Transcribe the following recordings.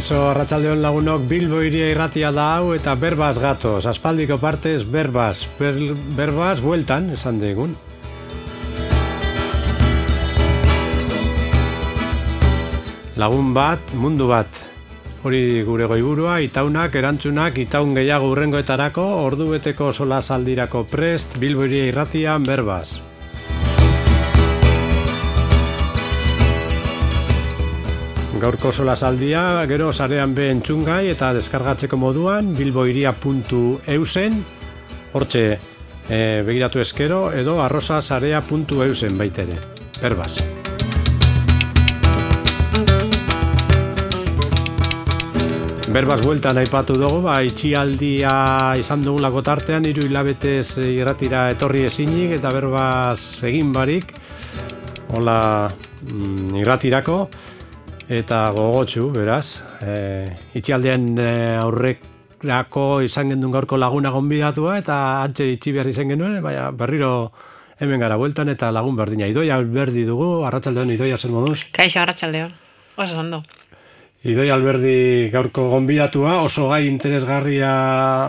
Kaixo arratsaldeon lagunok Bilbo iria irratia da hau eta berbaz gatoz. Aspaldiko partez berbaz. Ber, berbaz bueltan, esan digun. Lagun bat, mundu bat. Hori gure goiburua, itaunak, erantzunak, itaun gehiago urrengoetarako, ordu beteko sola saldirako prest, Bilbo iria irratian berbaz. Gaurko sola saldia, gero sarean be entzungai eta deskargatzeko moduan bilboiria.eusen hortxe e, begiratu eskero edo arrosasarea.eusen baitere. Berbaz. Berbaz bueltan aipatu dugu, ba, itxialdia izan dugulako tartean, hiru hilabetez irratira etorri ezinik eta berbaz egin barik, hola mm, irratirako, eta gogotsu, beraz. E, itxialdean e, aurrekrako izan gendun gaurko laguna gonbidatua eta antxe itxi behar izan genuen, baina berriro hemen gara bueltan eta lagun berdina. Idoia alberdi dugu, arratsaldeon idoia zer moduz? Kaixo, arratsaldeon. Oso ondo. Idoi Alberdi gaurko gonbidatua, oso gai interesgarria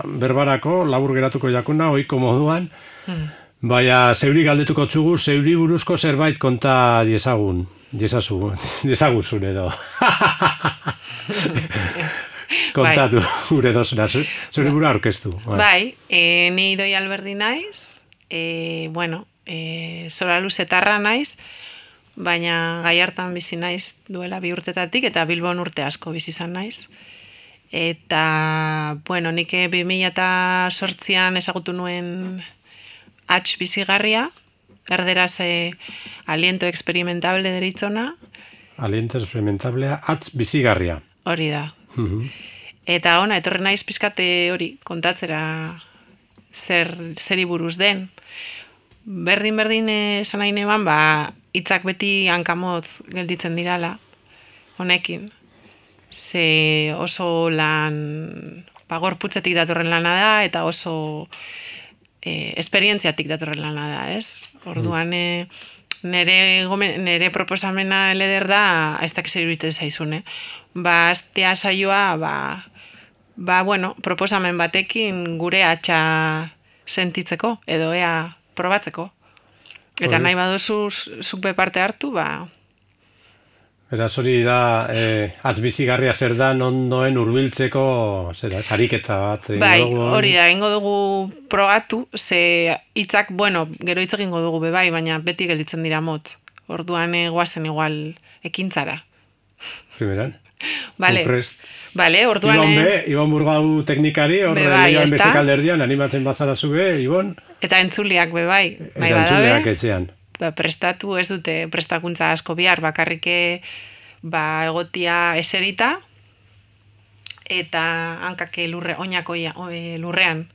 berbarako, labur geratuko jakuna, oiko moduan. Hmm. Baina, zeuri galdetuko txugu, zeuri buruzko zerbait konta diesagun. Diesazu, diesaguzun edo. Kontatu, bai. gure dozuna, zure gura orkestu. Bai, bai e, ni idoi Alberdi naiz, e, bueno, e, zora luzetarra naiz, baina gai hartan bizi naiz duela bi urtetatik eta Bilbon urte asko bizi izan naiz. Eta, bueno, nik 2008an ezagutu nuen atx bizigarria, erderaz e, aliento experimentable deritzona. Aliento experimentable atx bizigarria. Hori da. Mhm. Eta ona, etorri naiz pizkate hori kontatzera zer, zeri buruz den. Berdin-berdin esan nahi neban, ba, hitzak beti hankamotz gelditzen dirala, honekin. Ze oso lan pagor putzetik datorren lana da, eta oso e, esperientziatik datorren lana da, ez? Orduan, e, nere, nere proposamena leder da, ez da zer zaizune. Ba, aztea saioa, ba, ba, bueno, proposamen batekin gure atxa sentitzeko, edo ea probatzeko. Eta nahi baduzu zupe parte hartu, ba... Beraz hori da, eh, atzbizigarria zer da, ondoen urbiltzeko, zera, sariketa bat. Bai, hori da, ingo dugu probatu, ze hitzak, bueno, gero hitz egingo dugu bebai, baina beti gelditzen dira motz. Orduan egoazen igual ekintzara. Primeran. Vale. Vale, orduan... Ibon be, Ibon burgau teknikari, horre bai, beste animatzen bazara zube, Ibon... Eta entzuliak be bai, bai Eta entzuliak etxean. Ba, prestatu ez dute prestakuntza asko bihar, bakarrike ba, egotia eserita, eta hankake lurre, oinako lurrean,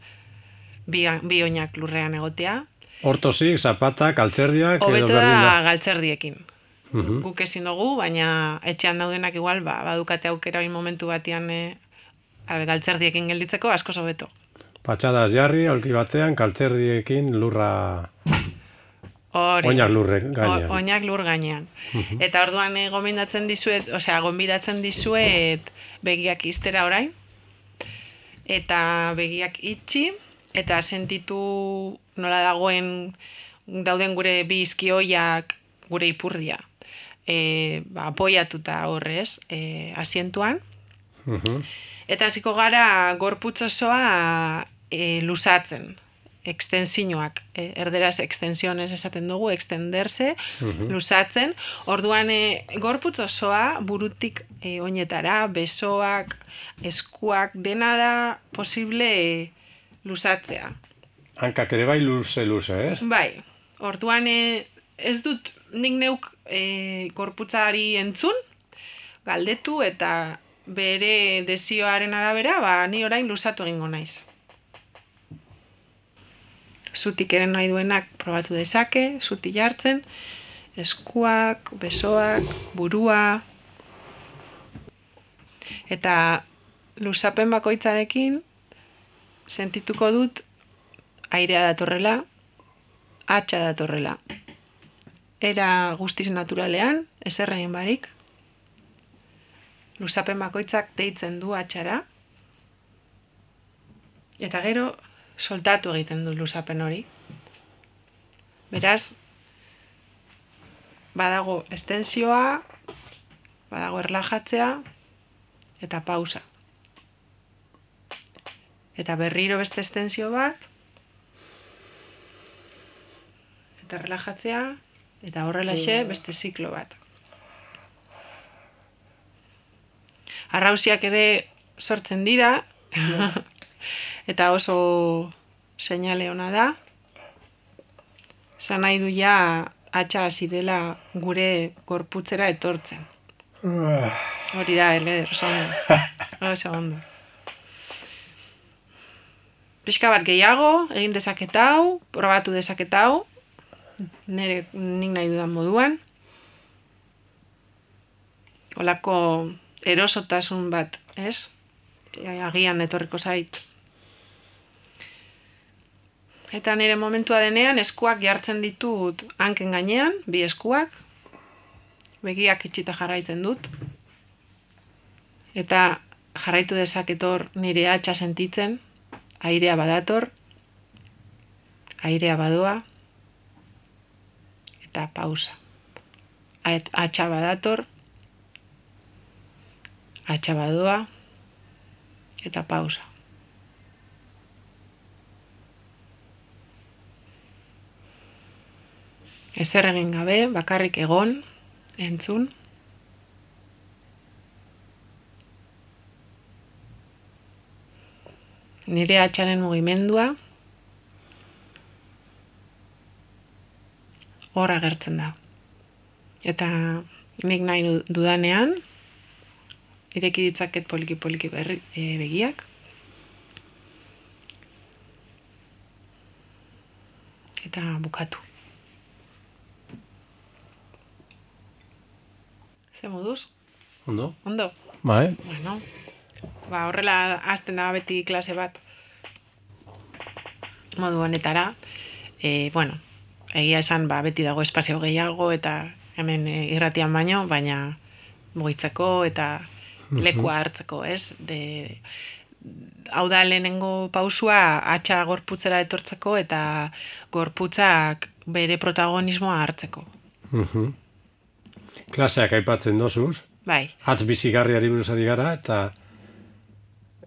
bi, bi oinak lurrean egotea. Hortozik, zapata, galtzerdiak... Hobeto da galtzerdiekin. Uh Guk ezin dugu, baina etxean daudenak igual, ba, badukate aukera momentu batean e, galtzerdiekin gelditzeko, asko hobeto. Patxadas jarri, aurki batean, kaltzerdiekin lurra... Hori. Oinak lurre gainean. Oinak lur gainean. Eta orduan e, gomendatzen dizuet, osea, gonbidatzen dizuet begiak iztera orain. Eta begiak itxi. Eta sentitu nola dagoen dauden gure bi izkioiak gure ipurdia. E, ba, apoiatuta horrez, e, asientuan. Eta hasiko gara gorputz osoa e, lusatzen extensioak, e, erderaz extensiones esaten dugu, extenderse, uh lusatzen, orduan e, gorputz osoa burutik e, oinetara, besoak, eskuak, dena da posible e, lusatzea. Hankak ere bai luze, luze, eh? Bai, orduan e, ez dut nik neuk e, gorputzari entzun, galdetu eta bere desioaren arabera, ba, ni orain lusatu egingo naiz zutik eren nahi duenak probatu dezake, zuti jartzen, eskuak, besoak, burua, eta lusapen bakoitzarekin sentituko dut airea datorrela, atxa datorrela. Era guztiz naturalean, ezerrein barik, luzapen bakoitzak deitzen du atxara, eta gero soltatu egiten du luzapen hori. Beraz, badago estensioa, badago erlajatzea, eta pausa. Eta berriro beste estensio bat, eta relajatzea, eta horrelaxe beste ziklo bat. Arrausiak ere sortzen dira, eta oso seinale ona da. Zan nahi du ja atxa hasi dela gure gorputzera etortzen. Hori da, ele, oso ondo. Oso ondo. Pixka bat gehiago, egin dezaketau, probatu dezaketau, nire nik nahi dudan moduan. Olako erosotasun bat, ez? Agian etorriko zait. Eta nire momentua denean eskuak jartzen ditut hanken gainean, bi eskuak, begiak itxita jarraitzen dut. Eta jarraitu dezaketor nire atxa sentitzen, airea badator, airea badoa, eta pausa. Atxa badator, atxa badoa, eta pausa. Ezer egin gabe, bakarrik egon, entzun. Nire atxaren mugimendua, hor agertzen da. Eta nik nahi dudanean, ireki ditzaket poliki-poliki e, begiak. Eta bukatu. Ze moduz? Ondo? Ondo? Bai. Bueno, ba, horrela hasten da beti klase bat modu honetara. E, bueno, egia esan ba, beti dago espazio gehiago eta hemen e, irratian baino, baina mugitzeko eta lekua hartzeko, ez? De, hau da lehenengo pausua atxa gorputzera etortzeko eta gorputzak bere protagonismoa hartzeko. Klaseak aipatzen dozuz. Bai. Hatz bizigarriari buruzari gara eta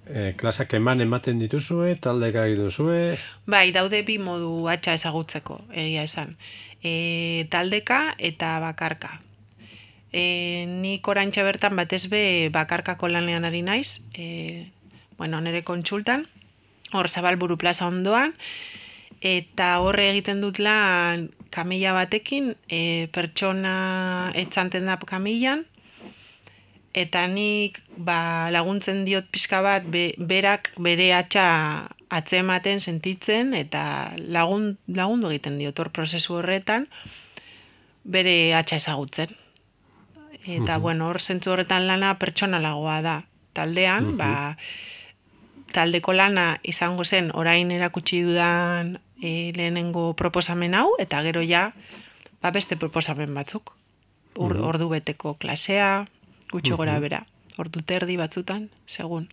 e, klaseak eman ematen dituzue, taldeka duzue. Bai, daude bi modu atxa ezagutzeko, egia esan. E, taldeka eta bakarka. E, nik orantxe bertan batez be bakarkako lanean ari naiz, e, bueno, nire kontsultan, hor zabalburu plaza ondoan, eta horre egiten dut lan kamila batekin, e, pertsona etzanten da kamilan, eta nik ba, laguntzen diot pixka bat be, berak bere atxa atzematen sentitzen eta lagun, lagundu egiten diot hor prozesu horretan bere atxa ezagutzen. Eta, mhm. bueno, hor zentzu horretan lana pertsonalagoa da. Taldean, ba, taldeko lana izango zen orain erakutsi dudan e, lehenengo proposamen hau, eta gero ja, ba, beste proposamen batzuk. Ur, mhm. Ordu beteko klasea, gutxo gora mhm. bera. Ordu terdi batzutan, segun.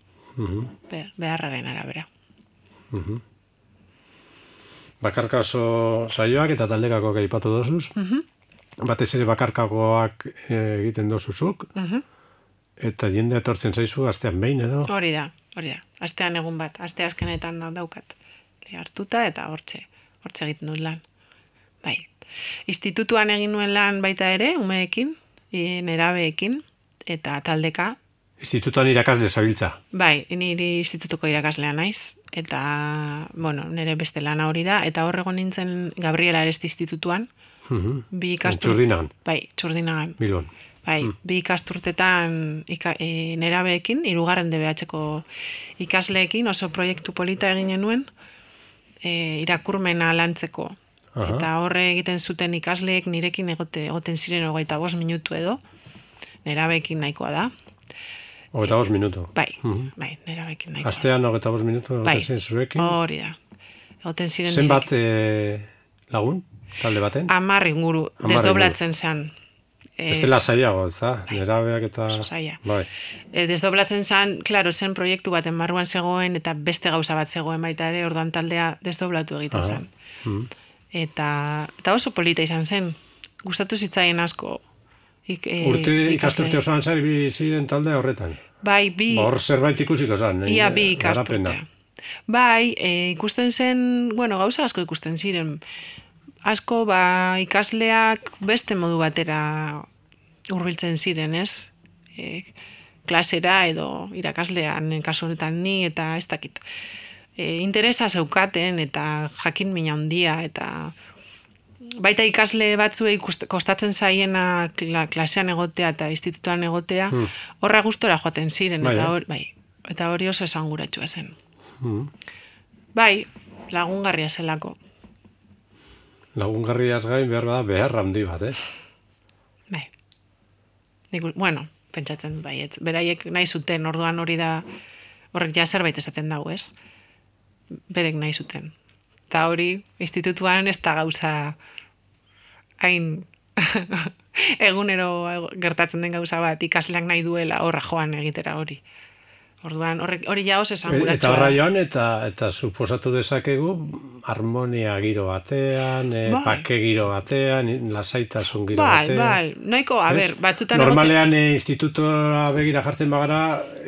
Be, beharraren arabera. Bakarka oso saioak eta taldekako gaipatu dozuz. Batez ere bakarkakoak eh, egiten dozuzuk. Eta jende etortzen zaizu astean behin edo? Hori da, hori da. Astean egun bat, aste azkenetan daukat. Le hartuta eta hortxe, hortxe egiten dut lan. Bai. Institutuan egin nuen lan baita ere, umeekin, nerabeekin, eta taldeka. Institutuan irakasle zabiltza? Bai, niri institutuko irakaslea naiz, eta, bueno, nire beste lana hori da, eta horrego nintzen Gabriela Aresti institututuan, mhm. bi ikastur... Txurdinagan? Bai, txurdinagan. Bilbon. Bai, mm. bi ikasturtetan ika, e, nerabeekin, irugarren DBH-ko ikasleekin, oso proiektu polita egin nuen, e, irakurmena lantzeko. Eta horre egiten zuten ikasleek nirekin egote, egoten ziren hogeita bost minutu edo, nerabeekin nahikoa da. Hogeita bost minutu? Bai, mm bai, nerabeekin nahikoa. Astean hogeita bost minutu bai. ziren zurekin? Hori da. Egoten ziren Zenbat e, lagun, talde baten? Amarri inguru, desdoblatzen zen. E, ez dela zailago, ez da? Bai, Nerabeak eta... Zaila. Bai. E, desdoblatzen zen, klaro, zen proiektu baten barruan zegoen, eta beste gauza bat zegoen baita ere, orduan taldea desdoblatu egiten zen. Mm. Eta, eta oso polita izan zen, gustatu zitzaien asko. Ik, e, Urte ikasturte osoan zer ziren talde horretan. Bai, bi... Ba, hor zerbait ikusiko zen. Ia, bi ikasturte. Bai, e, ikusten zen, bueno, gauza asko ikusten ziren, asko ba, ikasleak beste modu batera hurbiltzen ziren, ez? E, klasera edo irakaslean kasu honetan ni eta ez dakit. E, interesa zeukaten eta jakin mina handia eta baita ikasle batzuei kostatzen zaiena klasean egotea eta institutuan egotea, hmm. horra gustora joaten ziren bai, eta hori, bai, eta hori oso esanguratsua zen. Hmm. Bai, lagungarria zelako lagungarriaz gain behar bada behar handi bat, ez? Bai. Nik, bueno, pentsatzen bai, ez, beraiek nahi zuten, orduan hori da, horrek ja zerbait esaten dago, ez? Berek nahi zuten. Ta hori, institutuan ez da gauza hain egunero gertatzen den gauza bat, ikasleak nahi duela horra joan egitera hori. Orduan, hori ja oso esan Eta horra joan, eta, eta suposatu dezakegu, harmonia giro batean, e, bai. pake giro batean, lasaitasun giro bai, batean. Bai, bai, noiko, a ber, batzutan... Normalean egote... institutora begira jartzen bagara,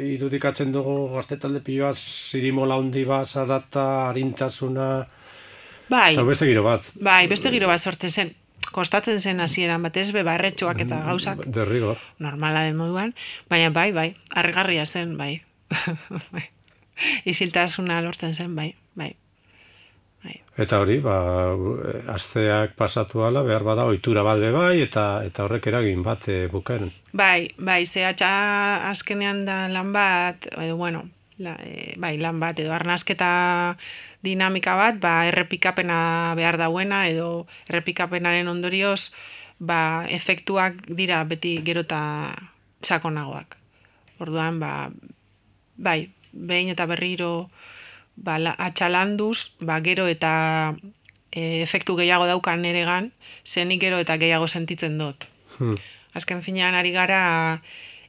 irudikatzen dugu gazte talde piloa, zirimola hundi bat, zarata, harintasuna... Bai. Eta beste giro bat. Bai, beste giro bat sortzen zen kostatzen zen hasieran batez be barretxoak eta gauzak. Derrigor. Normala den moduan, baina bai, bai, harrigarria zen, bai. Isiltasuna lortzen zen, bai, bai. bai. Eta hori, ba, asteak pasatu ala, behar bada, ohitura bat bai, eta eta horrek eragin bat e, bukaen. Bai, bai, zehatxa azkenean da lan bat, edo, bueno, la, e, bai, lan bat, edo arnazketa dinamika bat, ba, errepikapena behar dauena, edo errepikapenaren ondorioz, ba, efektuak dira beti gerota txakonagoak. Orduan, ba, bai, behin eta berriro ba, atxalanduz, ba, gero eta e, efektu gehiago daukan ere gan, zenik gero eta gehiago sentitzen dut. Hmm. Azken finean ari gara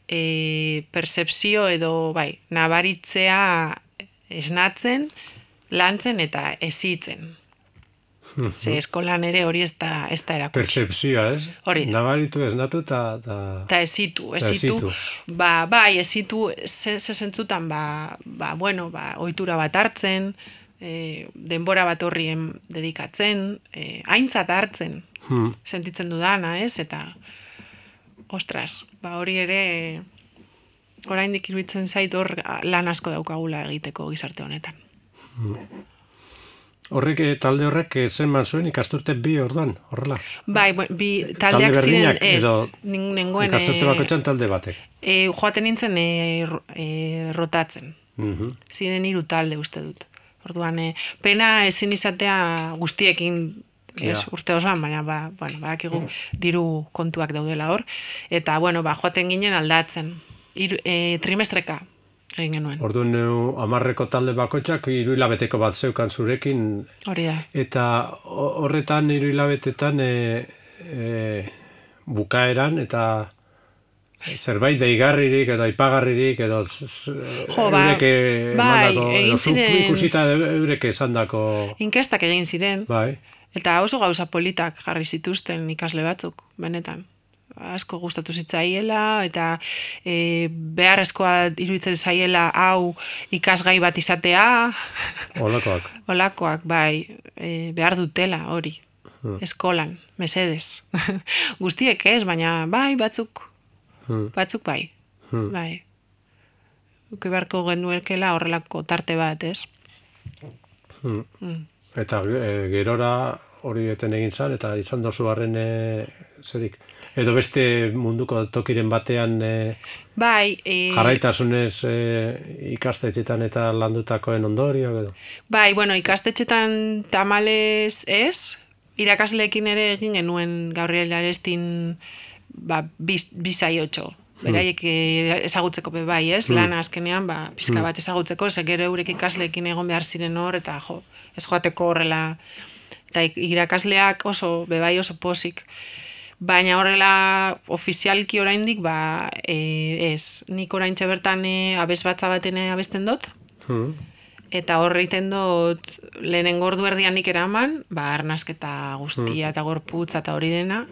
e, percepzio edo bai, nabaritzea esnatzen, lantzen eta ezitzen. Ze eskolan ere hori ez da, ez da erakutsi. Percepzioa, ez? Hori. Nabaritu ez natu eta... Ta ezitu, ezitu. Ba, bai, ezitu, ze, zentzutan, ba, ba, bueno, ba, oitura bat hartzen, e, denbora bat horrien dedikatzen, e, aintzat hartzen, hmm. sentitzen dudana, ez? Eta, ostras, ba, hori ere, oraindik iruditzen zait hor lan asko daukagula egiteko gizarte honetan. Hmm. Horrek, eh, talde horrek eh, zen man zuen ikasturte bi orduan, horrela? Bai, bi taldeak talde ziren ez, nengoen... Ikasturte bako txan talde batek. E, joaten nintzen e, e, rotatzen. Mm -hmm. Ziren iru talde uste dut. Orduan, e, pena ezin izatea guztiekin ez, urte osoan, baina ba, bueno, badakigu diru kontuak daudela hor. Eta, bueno, ba, joaten ginen aldatzen. Iru, e, trimestreka, egin genuen. Orduan, amarreko talde bakoitzak hiru hilabeteko bat zeukan zurekin. Hori da. Eta horretan hiru hilabetetan e, e, bukaeran eta zerbait deigarririk edo ipagarririk edo jo, ba, bai, egin ziren ikusita eurek esan dako inkestak egin ziren bai. eta oso gauza politak jarri zituzten ikasle batzuk, benetan asko gustatu zitzaiela eta e, beharrezkoa iruditzen zaiela hau ikasgai bat izatea. Olakoak. Olakoak, bai, e, behar dutela hori. Hmm. Eskolan, mesedes. Guztiek ez, baina bai, batzuk. Hmm. Batzuk bai. Hmm. Bai. Uke beharko genuelkela horrelako tarte bat, ez? Hmm. Hmm. Eta e, gerora hori eten egin zan, eta izan dozu barren e, zerik edo beste munduko tokiren batean e, bai, e, jarraitasunez e, ikastetxetan eta landutakoen ondorio edo? Bai, bueno, ikastetxetan tamales ez, irakasleekin ere egin genuen Gabriel Arestin ba, bizai otxo. Beraiek hmm. ezagutzeko be bai, ez? Hmm. Lan azkenean, ba, pizka hmm. bat ezagutzeko, ze gero eurek ikasleekin egon behar ziren hor, eta jo, ez joateko horrela, eta irakasleak oso, bebai oso posik Baina horrela ofizialki oraindik ba e, ez, nik oraintxe bertan e, abez batza baten abesten dut. Hmm. Eta horreiten dut lehenen gordu erdian nik eraman, ba arnasketa guztia eta gorputza eta hori dena.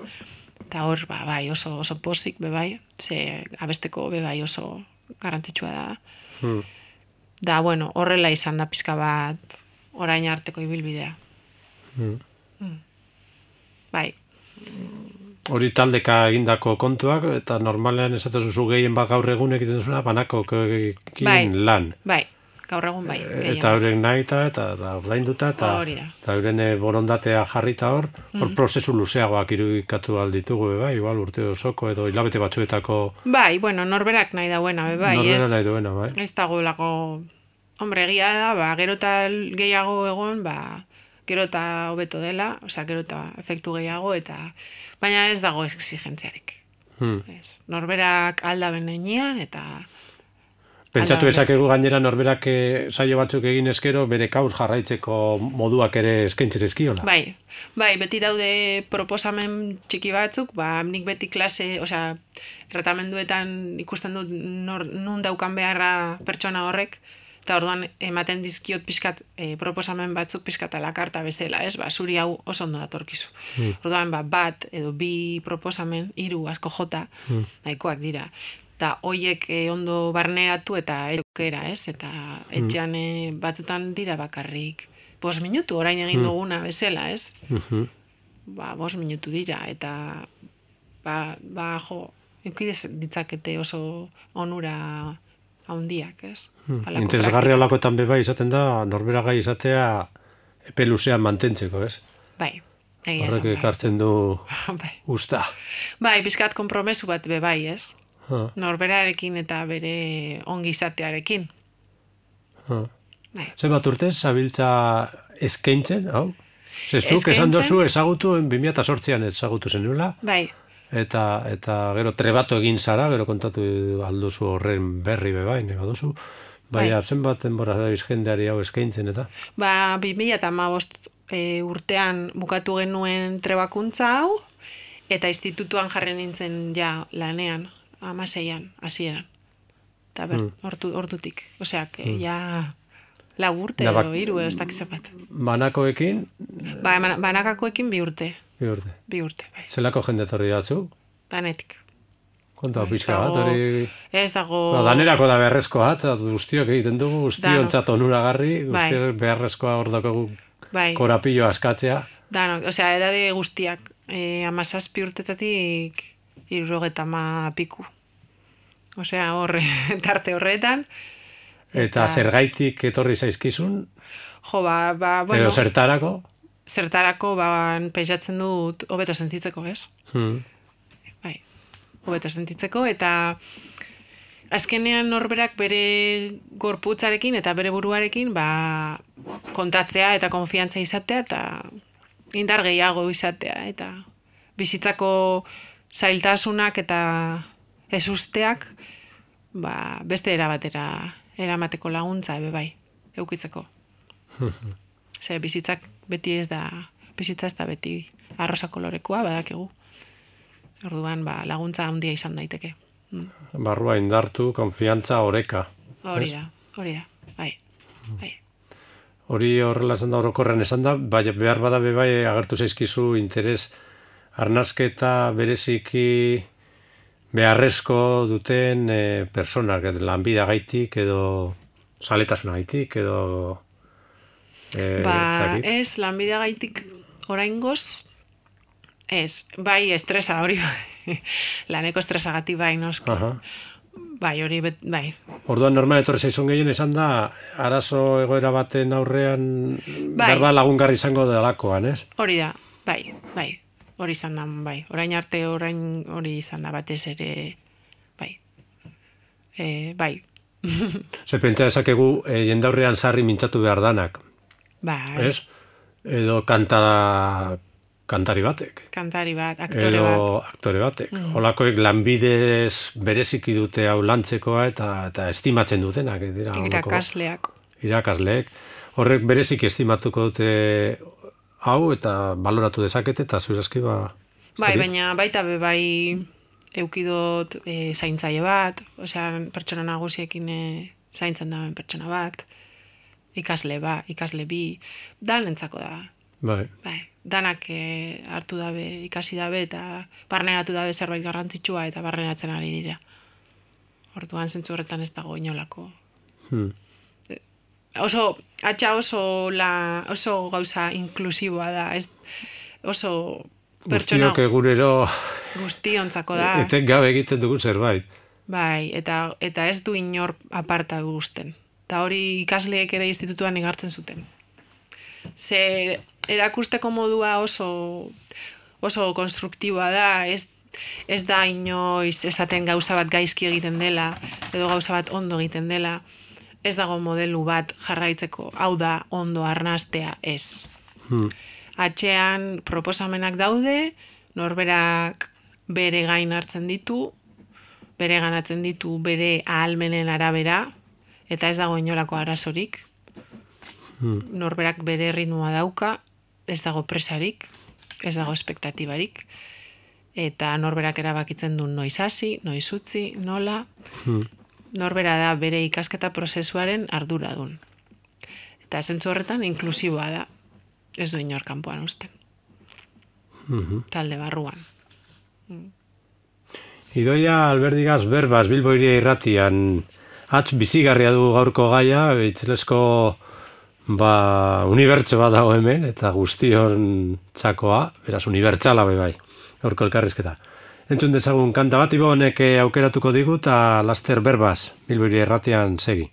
Eta hor, ba, bai, oso, oso posik, be bai, ze abesteko be bai oso garrantzitsua da. Hmm. Da, bueno, horrela izan da pizka bat orain arteko ibilbidea. Hmm. Bai, Hori taldeka egindako kontuak, eta normalean esatu zu gehien bat gaur egun egiten duzuna, banako Bai. lan. bai, gaur egun bai. gehien. Eta euren nahi eta, eta, ordainduta, eta, eta euren eh, borondatea jarrita hor, hor prozesu luzeagoak irudikatu alditugu, bai, igual urte osoko edo hilabete batzuetako Bai, bueno, norberak nahi dauena, be bai, norbera ez. nahi duena, bai. Ez dagoelako, hombre, egia da, ba, gero eta gehiago egon, ba, gero eta hobeto dela, osea, gero eta efektu gehiago, eta baina ez dago exigentziarik. Hmm. Ez, norberak alda benean, eta Pentsatu ezakegu gainera norberak eh, saio batzuk egin eskero bere kauz jarraitzeko moduak ere eskaintzen zizkiola. Bai, bai, beti daude proposamen txiki batzuk, ba, nik beti klase, osea, tratamenduetan ikusten dut nor, nun daukan beharra pertsona horrek, eta orduan ematen dizkiot pixkat e, proposamen batzuk pixkat alakarta bezala, ez? Ba, zuri hau oso ondo datorkizu. Orduan, ba, bat edo bi proposamen, hiru asko jota, nahikoak dira. Eta hoiek e, ondo barneratu eta eukera, ez? Eta etxean e, batzutan dira bakarrik. Bos minutu orain egin duguna bezala, ez? Mhm. Ba, bos minutu dira, eta ba, ba jo, eukidez ditzakete oso onura haundiak, ez? Halako Interesgarri holakoetan be bai izaten da, norbera gai izatea epe luzean mantentzeko, ez? Bai, egia Horrek bai. ekartzen du bai. usta. Bai, pizkat konpromesu bat be bai, ez? Ha, Norberarekin eta bere ongizatearekin. ha. Bai. Zenbat urte, zabiltza eskaintzen, hau? Zezuk, esan dozu ezagutu, 2008an ezagutu zenula, Bai, eta, eta gero trebatu egin zara, gero kontatu alduzu horren berri bebain, eba duzu. Baina, zenbat denbora jendeari hau eskaintzen, eta? ba, 2000 eta e, urtean bukatu genuen trebakuntza hau, eta institutuan jarri nintzen ja lanean, amaseian, hasieran. Eta ber, ordu, ordutik. Osea, que ja lau urte, Da, da, bak- iru, ez dakiz bat. Banakoekin, Ba, banakakoekin bi urte, bi urte. bi urte, bai. Zelako jende etorri datzu? Danetik. Konta pixka bat, hori... Ez dago... Ba, danerako da beharrezkoa, atzat, guztiok egiten dugu, guztiontzat onuragarri, Bai. guztiok beharrezkoa hor daukagu Bai, korapillo askatzea. danok, osea, edade guztiak, e, amazazpi urtetatik irurogeta ma piku. Osea, horre, tarte horretan, Eta zergaitik etorri zaizkizun, jo, ba, ba, bueno, edo zertarako. Zertarako, ba, pentsatzen dut, hobeto sentitzeko, ez? Hmm. Bai, hobeto sentitzeko, eta azkenean norberak bere gorputzarekin eta bere buruarekin, ba, kontatzea eta konfiantza izatea, eta indar gehiago izatea, eta bizitzako zailtasunak eta ezusteak, ba, beste erabatera eramateko laguntza, ebe bai, eukitzeko. Ze bizitzak beti ez da, bizitza ez da beti arrosa kolorekoa, badakigu. Orduan, ba, laguntza handia izan daiteke. Mm. Barrua indartu, konfiantza, oreka. Hori da, hori da, bai, bai. Hori horrela esan da orokorren esan da, bai, behar bada be bai agertu zaizkizu interes arnasketa bereziki beharrezko duten e, personak, edo lanbida gaitik, edo saletasuna gaitik, edo e, Ba, ez lanbidea gaitik oraingoz, ez, bai, estresa hori, bai, laneko estresagati bai, noski. Aha. Bai, hori, bet, bai, Orduan normal etorri zaizun gehien esan da, arazo egoera baten aurrean Bai. behar da lagungarri izango delakoan, ez? hori da, bai, bai, hori izan da, bai, orain arte orain hori izan da batez ere, bai, e, bai, Ze pentsa dezakegu e, jendaurrean sarri mintzatu behar danak, bai, ez? Edo kantara, kantari batek. kantari bat, aktore edo bat, aktore batek. Holakoek lanbidez bereziki dute hau lantzekoa eta eta estimatzen dutenak. Dira, irakasleak, irakasleek. Horrek bereziki estimatuko dute hau eta baloratu dezakete eta zurazki ba, Bai, baina baita be bai eukidot e, zaintzaile bat, osea, pertsona nagusiekin e, zaintzen daben pertsona bat, ikasle ba, ikasle bi, dan entzako da. Bai. Bai, danak e, hartu dabe, ikasi dabe, eta barneratu dabe zerbait garrantzitsua, eta barneratzen ari dira. Orduan zentzu horretan ez dago inolako. Hmm. Oso, atxa oso, la, oso gauza inklusiboa da, ez, oso pertsona... Guztiok egurero... Guztiontzako da. Eten gabe egiten dugu zerbait. Bai, eta, eta ez du inor aparta guzten. Eta hori ikasleek ere institutuan igartzen zuten. Ze erakusteko modua oso oso konstruktiboa da, ez, ez da inoiz esaten gauza bat gaizki egiten dela, edo gauza bat ondo egiten dela, ez dago modelu bat jarraitzeko, hau da ondo arnastea ez. Hmm. Atxean proposamenak daude, norberak bere gain hartzen ditu, bere ganatzen ditu bere ahalmenen arabera, eta ez dago inolako arazorik. Hmm. Norberak bere ritmoa dauka, ez dago presarik, ez dago espektatibarik, eta norberak erabakitzen du noiz hasi, noiz utzi, nola, hmm. norbera da bere ikasketa prozesuaren arduradun. Eta zentzu horretan inklusiboa da, ez du inor kanpoan usten. Hmm. Talde barruan. Hmm. Idoia alberdigaz berbaz bilboiria irratian atz bizigarria du gaurko gaia, itzelesko ba, unibertso bat dago hemen, eta guztion txakoa, beraz, unibertsala bai bai, gaurko elkarrizketa. Entzun dezagun kanta bat, honek aukeratuko digu, eta laster berbaz bilboiria irratian segi.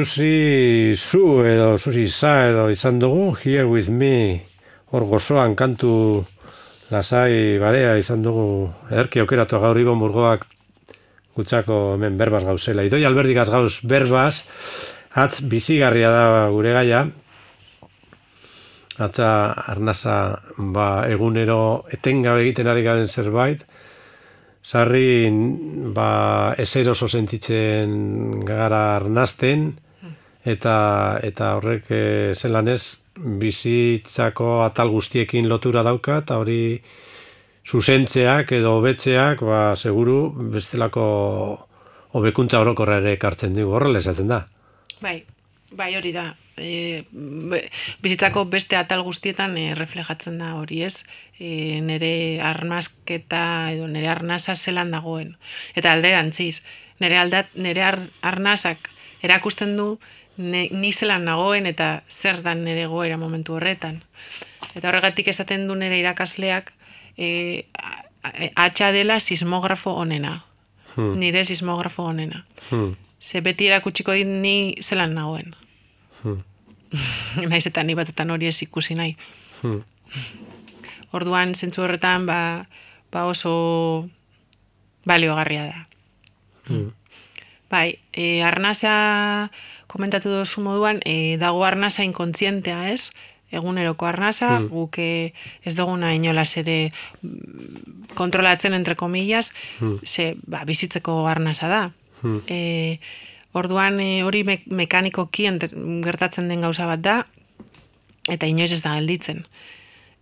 Susi zu edo Susi za edo izan dugu Here with me hor gozoan kantu lasai barea izan dugu ederki aukeratu gaur ibon burgoak gutzako hemen berbaz gauzela. Idoi alberdigaz gauz berbaz atz bizigarria da gure gaia. Atza arnasa ba, egunero etengabe egiten ari garen zerbait. Sarri ba eseroso sentitzen gara arnasten eta eta horrek e, zelan ez bizitzako atal guztiekin lotura dauka eta hori zuzentzeak edo hobetzeak ba seguru bestelako hobekuntza orokorra ere ekartzen dugu horrela esaten da. Bai, bai hori da e, bizitzako beste atal guztietan e, reflejatzen da hori ez, e, nire arnazketa edo nire arnaza zelan dagoen. Eta alderantziz, nire, aldat, nire ar, arnazak erakusten du ne, ni zelan nagoen eta zer dan nire goera momentu horretan. Eta horregatik esaten du nire irakasleak e, atxa dela sismografo onena. Hmm. Nire sismografo onena. Hmm. Ze beti erakutsiko dit ni zelan nagoen. Hmm. naiz eta ni batzutan hori ez ikusi nahi. Hmm. Orduan, zentzu horretan, ba, ba oso baliogarria da. Hmm. Bai, e, arnaza, komentatu dozu moduan, e, dago arnaza inkontzientea, ez? Eguneroko arnaza, hmm. guk ez duguna inolaz ere mm, kontrolatzen entre komillas, hmm. ze, ba, bizitzeko arnaza da. Hmm. E, Orduan e, hori me mekanikoki gertatzen den gauza bat da eta inoiz ez da gelditzen.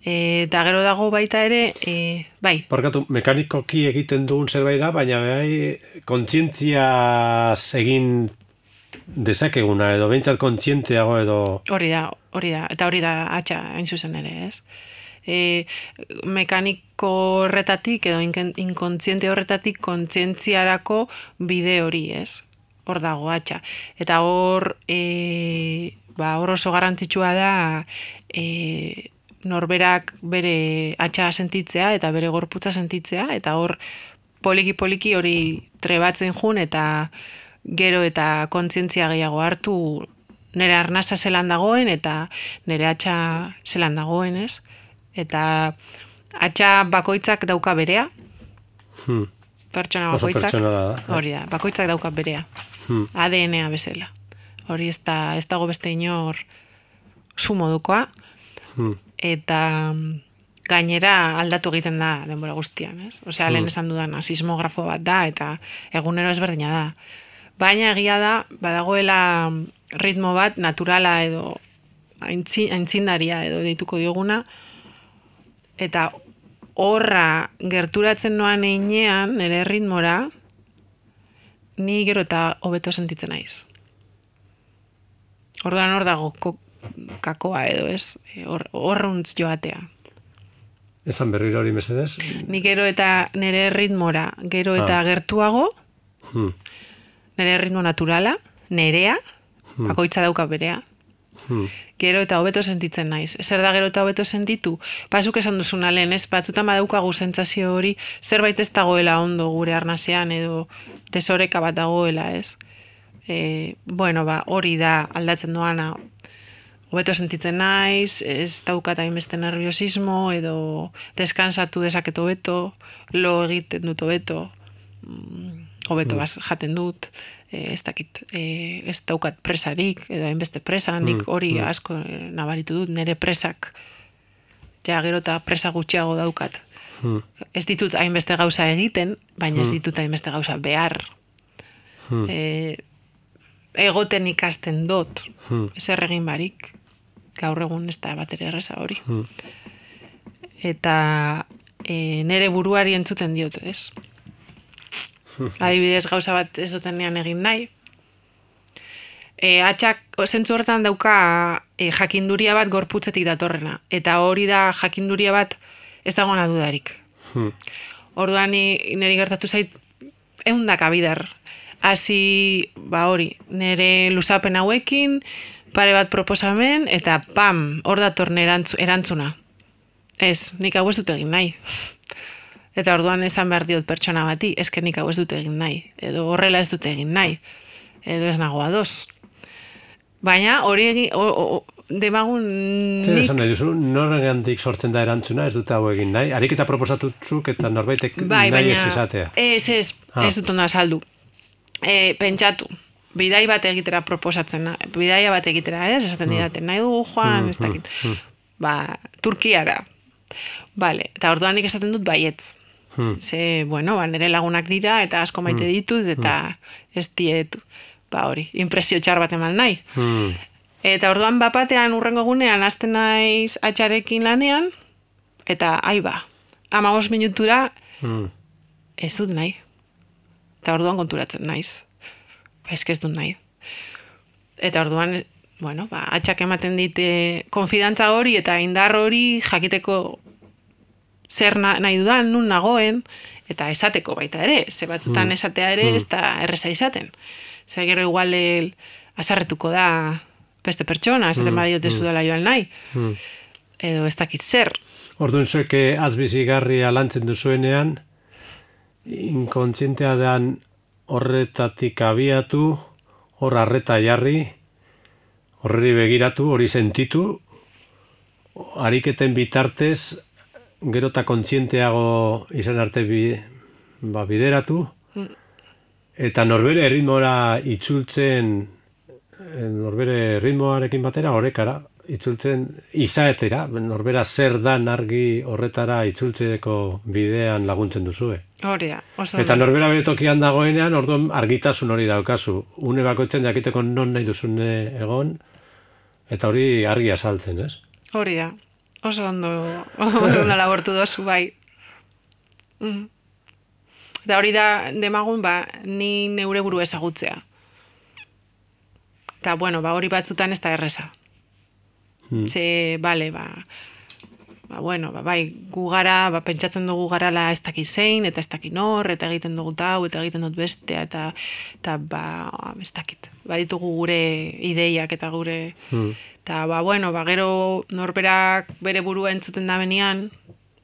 E, eta gero dago baita ere, e, bai. Porkatu, mekanikoki egiten dugun zerbait da, baina bai kontzientzia egin dezakeguna edo behintzat kontzienteago edo... Hori da, hori da, eta hori da atxa hain zuzen ere, ez? E, mekaniko horretatik edo inkontziente horretatik kontzientziarako bide hori, ez? hor dago atxa. Eta hor, e, ba, hor oso garrantzitsua da e, norberak bere atxa sentitzea eta bere gorputza sentitzea, eta hor poliki-poliki hori trebatzen jun eta gero eta kontzientzia gehiago hartu nire arnaza zelan dagoen eta nire atxa zelan dagoen, ez? Eta atxa bakoitzak dauka berea. Hmm. Pertsona bakoitzak. Hori da, bakoitzak dauka berea hmm. ADN-a bezala. Hori ez, da, ez dago beste inor su modukoa, hmm. eta gainera aldatu egiten da denbora guztian, ez? Osea, lehen hmm. esan dudan, sismografo bat da, eta egunero ezberdina da. Baina egia da, badagoela ritmo bat naturala edo aintzindaria edo deituko dioguna, eta horra gerturatzen noan einean, nire ritmora, ni gero eta hobeto sentitzen naiz. Orduan hor dago kakoa edo, ez? Horruntz joatea. Esan berri hori mesedez? Ni gero eta nire ritmora, gero eta ah. gertuago, hmm. Nire ritmo naturala, nerea, hmm. bakoitza dauka berea, Hmm. Gero eta hobeto sentitzen naiz. Zer da gero eta hobeto sentitu? Pasuk esan duzuna lehen, ez? Batzutan badaukagu sentsazio hori, zerbait ez dagoela ondo gure arnasean edo tesoreka bat dagoela, ez? E, bueno, ba, hori da aldatzen doana hobeto sentitzen naiz, ez daukat hainbeste nerviosismo edo deskansatu dezaketo beto, lo egiten dut hobeto, mm, hobeto mm. jaten dut, e, ez dakit, e, ez daukat presarik, edo hainbeste presa, nik hmm, hori mm, asko nabaritu dut, nire presak, ja gero eta presa gutxiago daukat. Mm. Ez ditut hainbeste gauza egiten, baina ez hmm. ditut hainbeste gauza behar. Mm. E, egoten ikasten dut, mm. ez erregin barik, gaur egun ez da bat erreza hori. Mm. Eta e, nire buruari entzuten diot, ez? adibidez gauza bat ez dutenean egin nahi. E, atxak, zentzu horretan dauka e, jakinduria bat gorputzetik datorrena. Eta hori da jakinduria bat ez dagoena dudarik. Hmm. Orduan niri gertatu zait eundak abidar. Hasi, ba hori, nire luzapen hauekin, pare bat proposamen, eta pam, hor dator erantzuna. Ez, nik hau ez dut egin nahi. Eta orduan esan behar diot pertsona bati, ezken nik hau ez dute egin nahi, edo horrela ez dute egin nahi, edo ez nagoa doz. Baina hori egi, o, o, demagun Zer nik... esan nahi duzu, norengandik sortzen da erantzuna, ez dute hau egin nahi? Ariketa proposatutzuk eta norbaitek Bai, nahi baina... ez izatea. Ez, ez, Ah. ez dut ondo azaldu. E, pentsatu, bidai bat egitera proposatzen, bidaia bat egitera, ez? Hmm. Esaten didate, nahi dugu joan, ez dakit. Ba, Turkiara. Vale, eta orduan nik esaten dut baietz. Hmm. Ze, bueno, ba, nire lagunak dira, eta asko maite ditut, eta ez dietu. Ba, hori, impresio txar bat eman nahi. Hmm. Eta orduan bapatean urrengo egunean hasten naiz atxarekin lanean, eta ai ba, amagos minutura Hmm. ez dut nahi. Eta orduan konturatzen naiz. Ba, eske ez dut nahi. Eta orduan, bueno, ba, atxak ematen dite konfidantza hori eta indar hori jakiteko zer na, nahi dudan, nun nagoen, eta esateko baita ere, ze batzutan esatea ere, ez da erreza izaten. Ze gero igual el, azarretuko da beste pertsona, esaten badiote zu dela joan nahi. Edo ez dakit zer. Orduan zuek azbizigarria lantzen duzuenean, inkontzientea dan horretatik abiatu, hor arreta jarri, horri begiratu, hori sentitu, ariketen bitartez, gero eta kontzienteago izan arte bi, ba, bideratu, eta norbere ritmora itzultzen, eh, norbere ritmoarekin batera, horrekara, itzultzen izaetera, norbera zer dan argi horretara itzultzeko bidean laguntzen duzue. Hori da, oso Eta norbera bere tokian dagoenean, orduan argitasun hori daukazu. Une bakoitzen jakiteko non nahi duzune egon, eta hori argi azaltzen, ez? Hori da. Oso ondo, oso ondo labortu dozu, bai. Mm. Eta hori da, demagun, ba, ni neure buru ezagutzea. Eta, bueno, ba, hori batzutan ez da erreza. Ze, bale, ba, ba, bueno, ba, bai, gu gara, ba, pentsatzen dugu garala ez daki zein, eta ez daki nor, eta egiten dugu tau, eta egiten dut bestea, eta, eta ba, ez dakit. Baditugu gure ideiak eta gure... Eta, ba, bueno, ba, gero norberak bere burua entzuten da benian,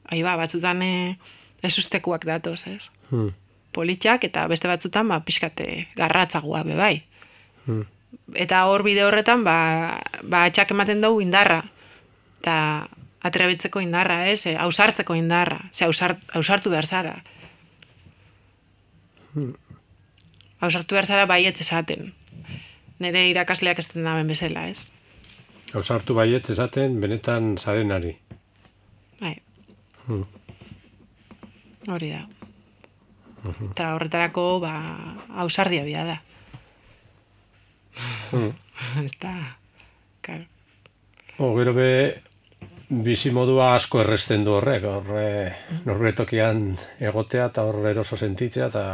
ahi ba, batzutan e, ez ustekuak datoz, ez? Hmm. Politxak eta beste batzutan, ba, pixkate garratzagua be bai. Eta hor bide horretan, ba, ba atxak ematen dugu indarra. Eta atrebetzeko indarra, ez? E, ausartzeko indarra. Ze ausart, ausartu behar zara. Ausartu behar zara baietz esaten. Nire irakasleak ez daben bezala, ez? Ausartu baietz esaten benetan zarenari. Bai. Hori da. Eta horretarako, ba, ausardia bia da. Ez da, karo. O, gero be, bizimodua asko erresten du horrek, horre norbere tokian egotea eta horre eroso sentitzea eta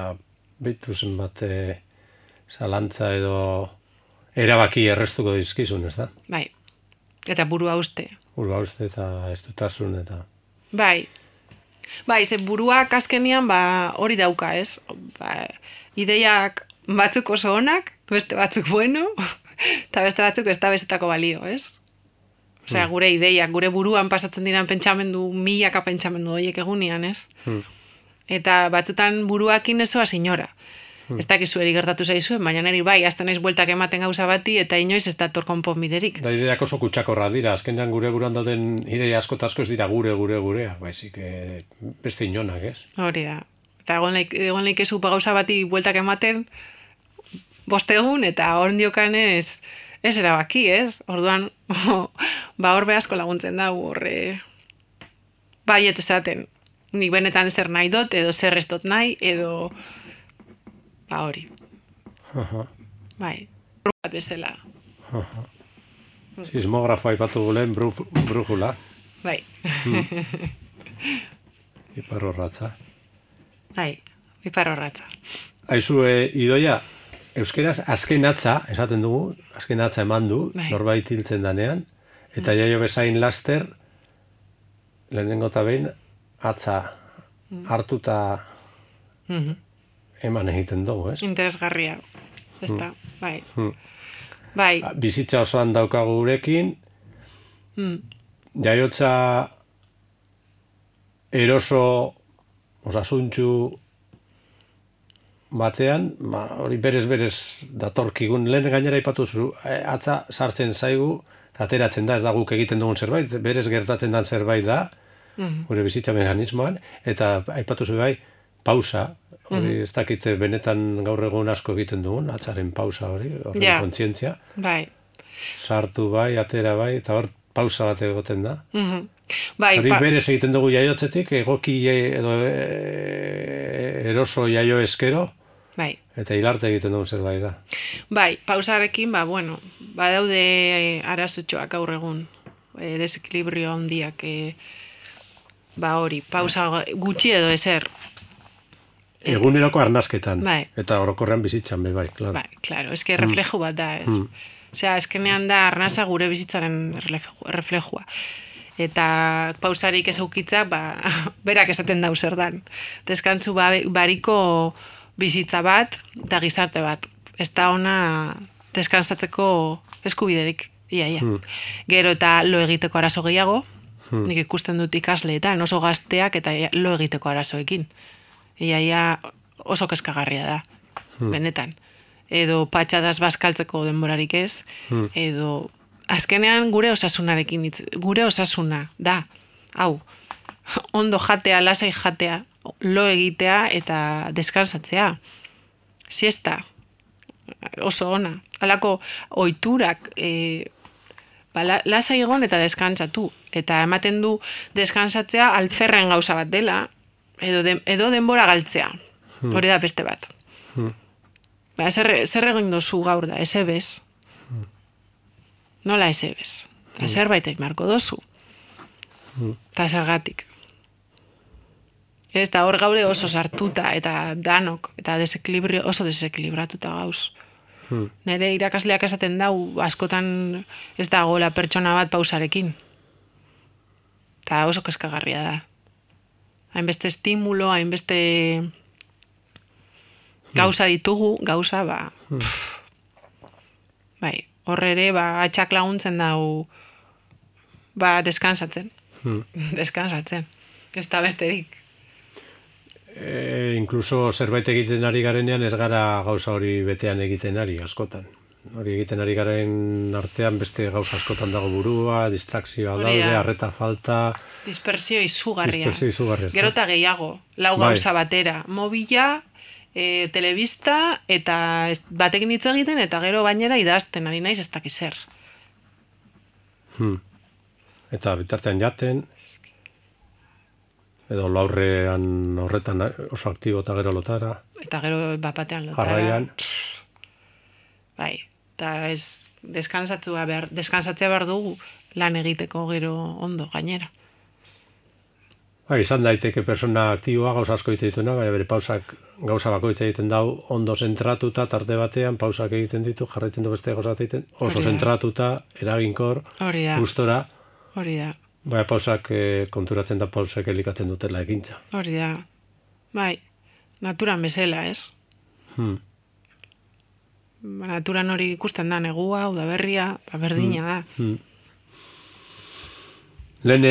bitu zenbat eh, zalantza edo erabaki errestuko dizkizun, ez da? Bai. Eta burua uste. Urba uste eta ez dutasun eta... Bai. Bai, ze buruak azkenian ba, hori dauka, ez? Ba, ideiak batzuk oso onak, beste batzuk bueno, eta beste batzuk ez da bezetako balio, ez? Osea, gure ideiak, gure buruan pasatzen diran pentsamendu, milaka pentsamendu horiek egunean, ez? Eta batzutan buruakin ezoa sinora. Ez dakizu eri gertatu zaizuen, baina niri bai, azten naiz bueltak ematen gauza bati, eta inoiz ez dator konponbiderik. Da ideak oso kutsakorra dira, azkenean gure buruan dauden ideia asko asko ez dira gure, gure, gurea, baizik eh, beste inonak, ez? Hori da. Eta egon laik, egon ezu gauza bati bueltak ematen boste egun, eta hor diokan ez, erabaki, ez? Orduan, ba hor asko laguntzen da, horre baiet esaten. Nik benetan zer nahi dut, edo zer ez dut nahi, edo ba hori. Aha. Bai, bat bezala. Sismografo aipatu gulen bruf, brujula, Bai, ipar horratza. bai, ipar horratza. Aizu, e, idoia, euskeraz azken atza, esaten dugu, azken atza eman du, Bai. norbait hiltzen danean, eta jaio bezain laster, lehenengo eta behin, atza hartuta eman egiten dugu, ez? Interesgarria. Ez da, bai. Mm. Bai, Bizitza osoan daukagu gurekin, mm, jaiotza eroso, osasuntxu, batean, ba, hori berez berez datorkigun, lehen gainera ipatu zu, e, atza sartzen zaigu, ateratzen da, ez da guk egiten dugun zerbait, berez gertatzen den zerbait da, mm gure bizitza mekanismoan, eta aipatu zu bai, pausa, hori mm ez dakit benetan gaur egun asko egiten dugun, atzaren pausa hori, hori yeah. kontzientzia. Bai. Sartu bai, atera bai, eta hor pausa bat egoten da. Mm Bai, Hori berez egiten dugu jaiotzetik, egoki edo e, eroso jaio eskero, Bai. Eta hilarte egiten dugu zerbait da. Bai, pausarekin, ba, bueno, ba daude arazutxoak aur egun, e, desekilibrio handiak, e, ba hori, pausa gutxi edo ezer. Eguneroko arnazketan. Bai. Eta orokorrean bizitzan, bai, claro. Bai, claro, eske reflejo bat da, ez. Mm. Osea, eskenean da arnaza gure bizitzaren reflejua. Eta pausarik ez aukitza, ba, berak esaten dau zer dan. Deskantzu ba, bariko bizitza bat eta gizarte bat. Ez da ona deskansatzeko eskubiderik. Ia, ia. Hmm. Gero eta lo egiteko arazo gehiago, hmm. nik ikusten dut ikasle eta oso gazteak eta lo egiteko arazoekin. Ia, ia oso keskagarria da, hmm. benetan. Edo patxadaz bazkaltzeko denborarik ez, hmm. edo azkenean gure osasunarekin, gure osasuna da, hau, ondo jatea, lasai jatea, lo egitea eta deskansatzea. Siesta, oso ona. Halako oiturak e, ba, lasa egon eta deskantsatu. Eta ematen du deskansatzea alferren gauza bat dela, edo, edo denbora galtzea. Hmm. Hori da beste bat. Hmm. Ba, zer, zer egin dozu gaur da, eze bez. Hmm. Nola eze bez. Hmm. Zerbaitek marko dozu. Hmm. Eta zergatik. Ez da hor gaude oso sartuta eta danok eta desekilibrio oso desekilibratuta gauz. Hmm. Nere irakasleak esaten dau askotan ez da gola pertsona bat pausarekin. Eta oso keskagarria da. Hainbeste estimulo, hainbeste gauza ditugu, gauza ba... Hmm. Bai, horre ere, ba, atxak laguntzen dau ba, deskansatzen. Hmm. deskansatzen. Ez da besterik e, incluso zerbait egiten ari garenean ez gara gauza hori betean egiten ari askotan. Hori egiten ari garen artean beste gauza askotan dago burua, distrakzioa daude, arreta falta... Dispersio izugarria. Dispersio izugarria. Gero eta gehiago, lau bai. gauza batera. Mobila, e, telebista, eta batekin hitz egiten, eta gero bainera idazten, ari naiz ez dakizer. Hmm. Eta bitartean jaten, edo laurrean horretan oso aktibo eta gero lotara. Eta gero bapatean lotara. Jarraian. Bai, eta ez deskansatzea behar, deskansatzea behar dugu lan egiteko gero ondo gainera. Bai, izan daiteke persona aktiboa gauza asko egiten dituna, bai, bere pausak gauza bako egiten dau ondo zentratuta, tarte batean, pausak egiten ditu, jarraitzen du beste gauza egiten, oso zentratuta, eraginkor, gustora. Hori da. Bai, pausak eh, konturatzen da pausak elikatzen dutela egintza. Hori da. Bai, naturan bezala, ez? Hmm. Naturan hori ikusten da negua, udaberria, ba, berdina hmm. da. Hmm. Lehen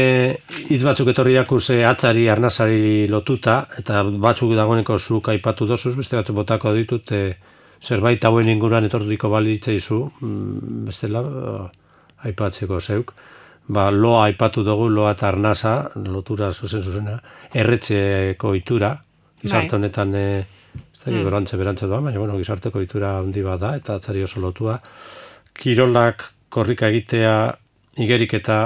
hitz batzuk etorri jakuse atzari, arnazari lotuta, eta batzuk dagoeneko zuk aipatu dozuz, beste batzuk botako ditut, e, zerbait hauen inguruan etorriko balitzeizu, mm, bestela, aipatzeko zeuk ba, loa aipatu dugu, loa eta arnasa, lotura zuzen zuzena, erretzeko itura, gizarte bai. honetan, e, da, mm. berantze, berantze doa, baina, bueno, gizarteko itura handi da, eta atzari oso lotua. Kirolak korrika egitea, igerik eta,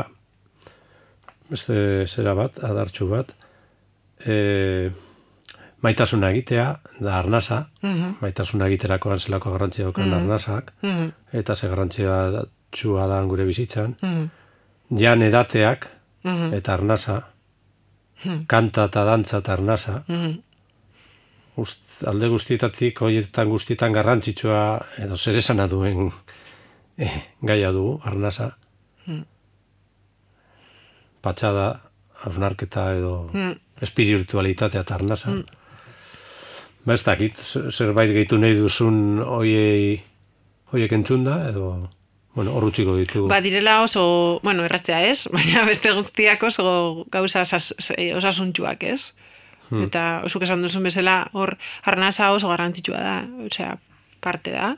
beste zera bat, adartxu bat, e, maitasuna egitea, da arnasa, mm maitasuna egiterako zelako garrantzia mm arnasak, mm eta ze garrantzia txua da gure bizitzan, mm jan edateak mhm. eta arnasa, mhm. kanta eta dantza eta arnasa, mm alde guztietatik, horietan guztietan garrantzitsua, edo zer esana duen eh, gaia du, arnasa. Mm. Patxada, hausnarketa edo mm. espiritualitatea eta arnasa. Mm. Ba ez dakit, zerbait gehitu nahi duzun hoiei, hoiek entzunda, edo bueno, horrutxiko ditu. Ba, direla oso, bueno, erratzea ez, baina beste guztiak oso gauza osasuntxuak ez. Hmm. Eta osuk esan duzun bezala, hor, arnasa oso garrantzitsua da, osea, parte da.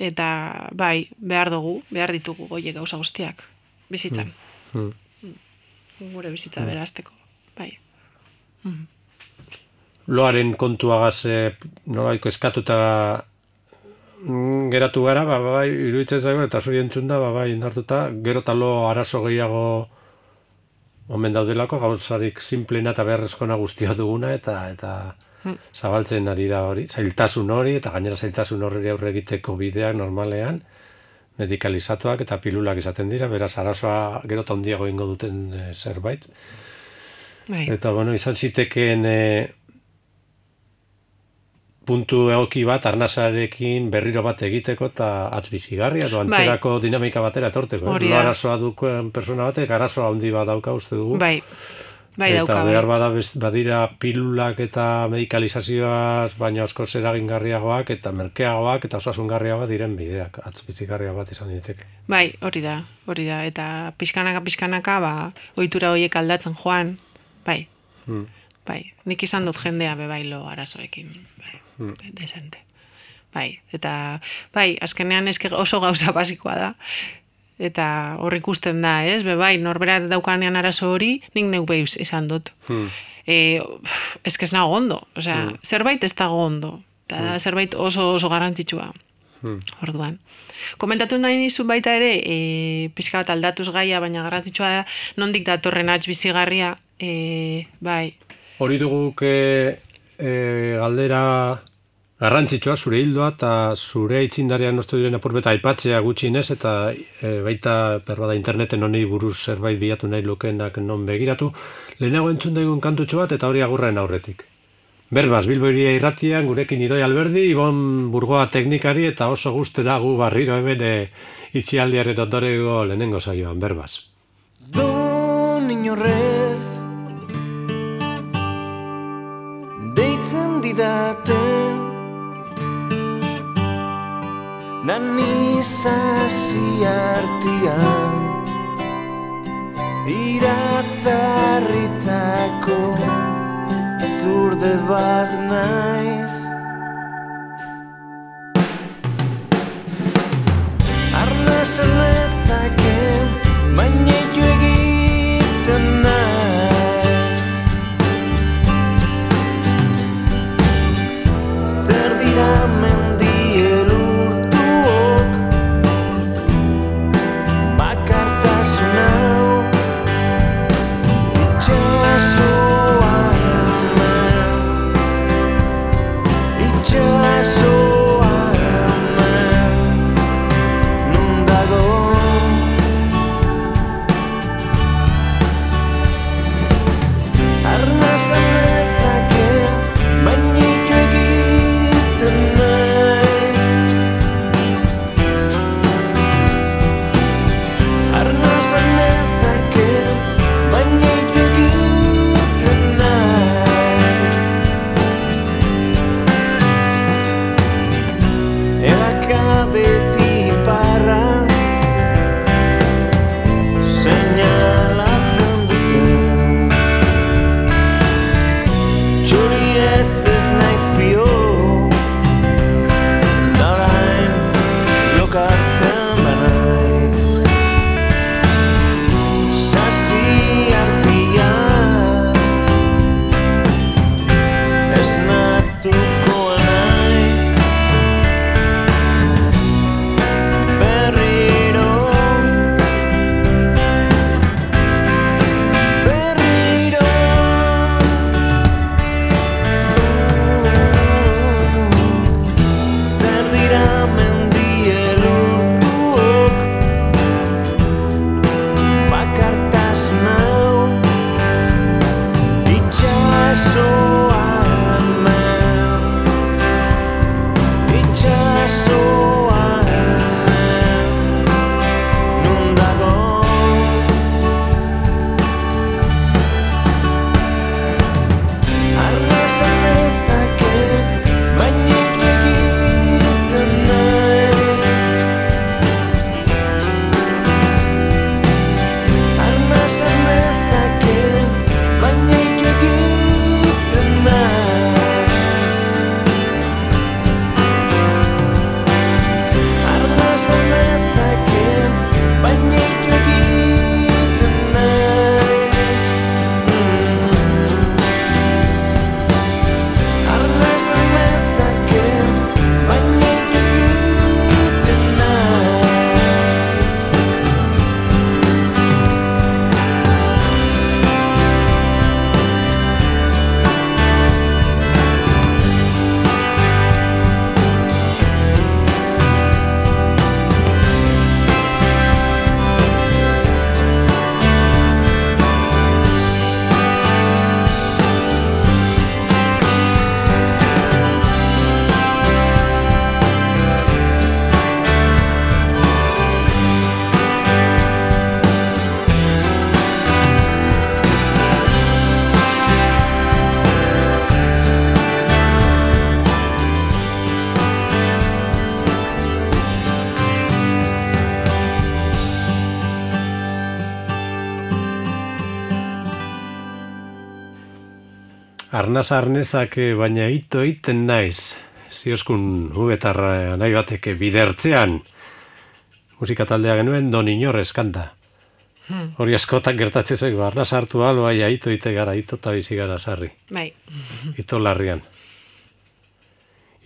Eta, bai, behar dugu, behar ditugu goiek gauza guztiak, bizitzan. Hmm. Hmm. Gure bizitza hmm. berazteko, bai. Hmm. Loaren kontuagaz, eh, nolaiko eskatuta mm, geratu gara, ba, bai, iruditzen zaigu, eta zuri entzun da, ba, bai, indartuta, gero talo arazo gehiago omen daudelako gauzarik simplena eta beharrezkona guztia duguna eta eta hmm. zabaltzen ari da hori, zailtasun hori eta gainera zailtasun hori aurre egiteko bideak normalean medikalizatuak eta pilulak izaten dira, beraz arazoa gero eta ondiago ingo duten e, zerbait. Bai. Eta bueno, izan zitekeen e, puntu egoki bat arnasarekin berriro bat egiteko eta atzbizigarria edo bai. antzerako dinamika batera etorteko. Hori da. Arazoa dukuen persona batek, arazoa handi bat dauka uste dugu. Bai, bai eta dauka. Eta behar bada badira pilulak eta medikalizazioaz, baina asko zeragingarriagoak eta merkeagoak eta osasungarriagoak diren bideak, atzbizigarria bat izan diteke. Bai, hori da, hori da. Eta pixkanaka, pixkanaka, ba, ohitura horiek aldatzen joan, bai. Hmm. Bai, nik izan dut jendea bebailo arazoekin. Bai mm. desente. Bai, eta bai, azkenean eske oso gauza basikoa da. Eta hor ikusten da, ez? Be bai, norbera daukanean arazo hori, nik neu behiz izan dut. Mm. E, eske ez nago ondo. Osea, mm. zerbait ez dago ondo. Eta mm. zerbait oso oso garrantzitsua. Mm. Orduan. Komentatu nahi nizu baita ere, e, pixka bat aldatuz gaia, baina garrantzitsua da, nondik datorren atx bizigarria, e, bai. Hori dugu e, galdera garrantzitsua zure hildoa eta zure itzindarian nostu diren apurbeta aipatzea gutxinez eta e, baita perbada interneten honi buruz zerbait bilatu nahi lukenak non begiratu. Lehenago entzun daigun kantutxo bat eta hori agurren aurretik. Berbaz, Bilboiria irratian, gurekin idoi alberdi, Ibon Burgoa teknikari eta oso guztera gu barriro hemen e, itxialdiaren ondorego lehenengo zaioan, berbaz. Don inorrez Deitzen didaten Nan izasi artian Iratzarritako Zurde bat naiz. Arnasan ezaken Arnaz arnezak eh, baina ito iten naiz. Zioskun hubetarra nahi bateke bidertzean. Musika taldea genuen don inorrez kanta. Hmm. Hori askotan gertatzen zek, ba, arnaz hartu alo, baina ito ite gara, ito eta bizi gara sarri. Bai, Ito larrian.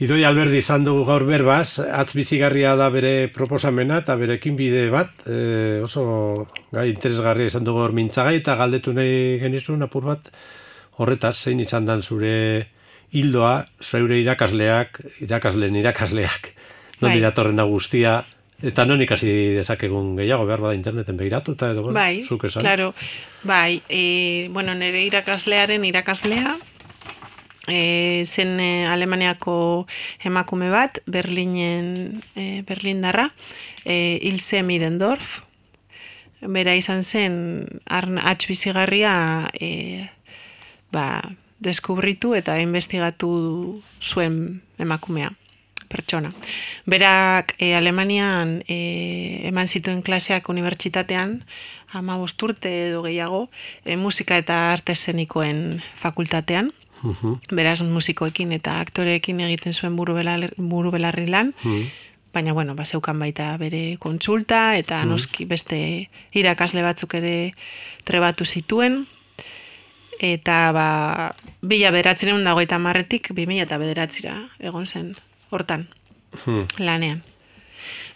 Idoi Alberdi izan dugu gaur berbaz, atz bizigarria da bere proposamena eta berekin bide bat, e, oso gai interesgarria izan dugu hor mintzagai eta galdetu nahi genizun apur bat, horretaz, zein izan dan zure hildoa, zeure irakasleak, irakasleen irakasleak, non Bai. datorren guztia, eta non ikasi dezakegun gehiago, behar bada interneten begiratu eta edo, bueno, bai, zuk esan. claro. Bai, e, bueno, nire irakaslearen irakaslea, e, zen e, Alemaniako emakume bat, Berlinen, e, Berlindarra, e, Ilse Midendorf, bera izan zen arn, atx bizigarria e, ba, deskubritu eta investigatu zuen emakumea pertsona. Berak e, Alemanian e, eman zituen klaseak unibertsitatean, ama urte edo gehiago, e, musika eta arte eszenikoen fakultatean, Mhm. beraz musikoekin eta aktoreekin egiten zuen buru, belar, buru belarri lan, baina bueno, ba, zeukan baita bere kontsulta eta noski beste irakasle batzuk ere trebatu zituen, eta ba, bila bederatzireun dagoita marretik, bi mila eta bederatzira egon zen, hortan, Hmm. lanean.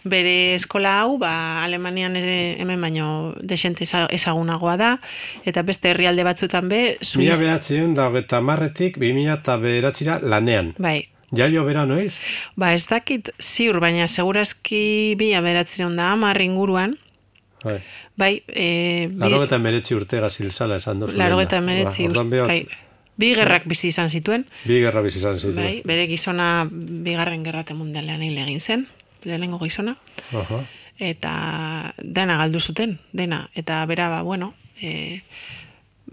Bere eskola hau, ba, Alemanian hemen baino desente eza- ezagunagoa da, eta beste herrialde batzutan be, Mila Suiz, behatzion da hogeita marretik, bi mila eta bederatzira lanean. bai, Jaio bera noiz? ba ez dakit ziur, baina segurazki bila beratzireun da amar inguruan, Bai. Bai, e, bi, Laro eta meretzi urte gazilzala esan duzu. laro eta meretzi, Ba, behot, bai, bi gerrak bizi izan zituen, Bi gerra bizi izan zitu. bai, bere gizona bigarren gerrate mundialean hil egin zen, lehenengo gizona, Aha. eta dena galdu zuten, dena, eta bera, ba, bueno, e,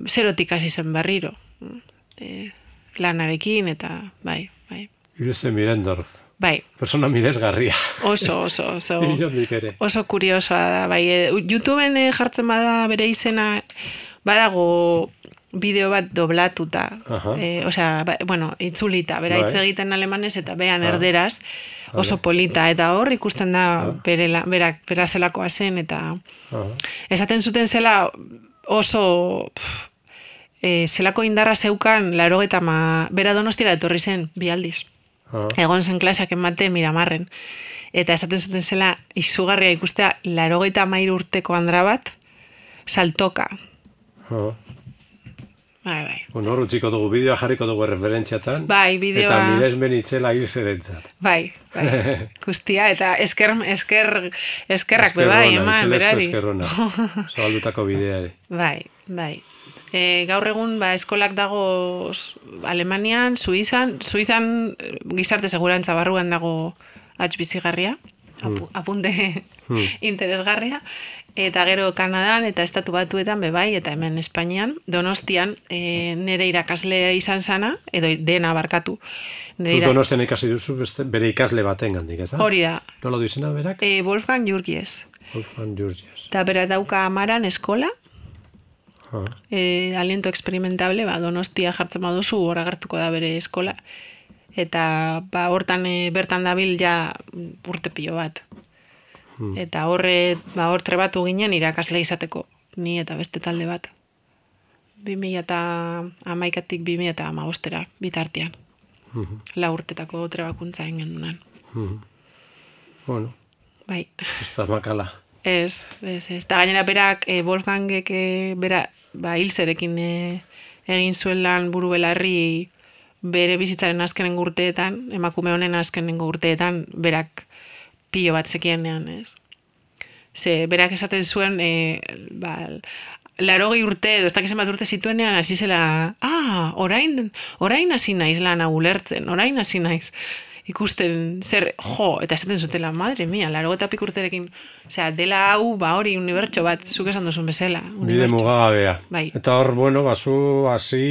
zerotik hasi zen berriro, e, lanarekin, eta, bai, bai, Ilse Mirendorf. Bai, Persona miresgarria. oso, oso, oso, oso kuriosoa da, bai, e, YouTubeen e, jartzen bada bere izena, badago bideo bat doblatuta, e, osea, ba, bueno, itzulita, bera Bai. hitz egiten alemanez eta bean erderaz, oso polita, eta hor ikusten da bere, la- berak, bera zelakoa zen, eta Aha. esaten zuten zela oso pf, e, zelako indarra zeukan laro eta ma, bera donostira etorri zen bi aldiz. Aha. Egon zen klaseak ematen miramarren. Eta esaten zuten zela izugarria ikustea laro urteko andra bat saltoka. Aha. Bai, bai. Bueno, utziko dugu bideoa jarriko dugu referentziatan. Bai, bideoa- Eta miresmen itzela hilse dentzat. Bai, bai. Guztia, eta esker, esker, eskerrak be Eskerrona, bai, eman, berari. Eskerrona. Zabaldutako bidea. Bai, bai. E, gaur egun ba, eskolak dago Alemanian, Suizan, Suizan eh, gizarte segurantza barruan dago atx bizigarria, apu, apunte interesgarria, eta gero Kanadan eta estatu batuetan be bai, eta hemen Espainian, Donostian, e, nere irakasle izan sana, edo dena barkatu. Nere Zut ira- donostian ikasi duzu beste, bere ikasle baten gandik, ez da? Hori da, Nola du izena berak? e, Wolfgang Jurgies. Wolfgang Jurgies. Eta bera dauka amaran eskola, Ah. e, aliento experimentable, ba, donostia jartzen baduzu, hor agertuko da bere eskola. Eta ba, hortan e, bertan dabil ja urte pilo bat. Eta horre, ba, hor trebatu ginen irakasle izateko, ni eta beste talde bat. 2000 eta amaikatik 2000 eta amabostera, bitartean. La urtetako trebakuntza egin gendunan. Bueno, Bai. ez da makala. Ez, ez, ez. Eta gainera berak, e, Wolfgangek e, bera, ba, hilzerekin e, egin zuen lan buru belarri bere bizitzaren azkenen urteetan, emakume honen azkenen urteetan, berak pilo bat zekienean, ez? Ze, berak esaten zuen, e, ba, larogei urte, edo ez dakizen bat urte zituenean, hasi zela, ah, orain, orain hasi naiz lan ulertzen, orain hasi naiz ikusten zer, jo, eta esaten zutela, madre mia, laro eta pik urterekin, osea, dela hau, ba hori unibertso bat, zuk esan duzun bezala. Bide mugagabea. Bai. Eta hor, bueno, bazu hasi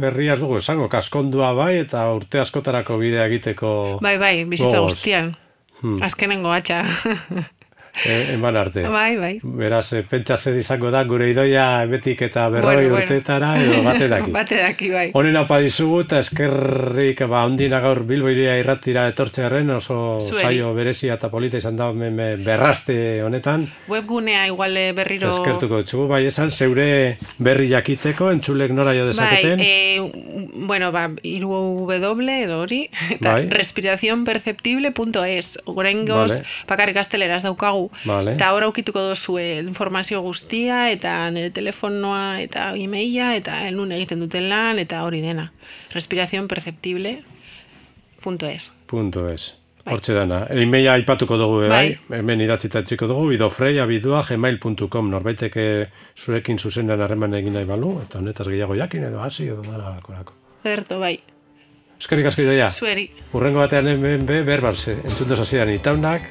berria dugu esango, kaskondua bai, eta urte askotarako bidea egiteko... Bai, bai, bizitza guztian. Hmm. Azkenengo atxa. e, eman arte. Bai, bai. Beraz, e, pentsa zer izango da gure idoia emetik eta berroi Bueno, bueno. urteetara edo bate daki. Bate daki, bai. Honen apa dizugu eta eskerrik ba, ondina gaur Bilbo iria irratira etortzearen oso Zueri. saio berezia eta polita izan da be- berraste honetan. Webgunea igual eh, berriro... Eskertuko txugu, bai esan, zeure berri jakiteko, entzulek nora jo dezaketen. Bai, e, bueno, ba, iru W edo hori, eta Bai. respiracionperceptible.es. Gorengoz, Vale. bakarrik gazteleraz daukagu. Vale. Eta hor aukituko dozue informazio guztia, eta nire telefonoa, eta e-maila, eta nun egiten duten lan, eta hori dena. respiracionperceptible.es. Punto es. Bai. Hortxe dana. E-maila aipatuko dugu, e, bai. Bai. Hemen idatzita etxiko dugu, bidofrei abidua gmail.com norbaiteke zurekin zuzenean harreman egin nahi balu, eta honetaz gehiago jakin edo hasi edo dara lakorako. Zerto, bai. Eskerrik asko idoia. Zueri. Urrengo batean hemen be, berbaz, entzun doz hasidan itaunak,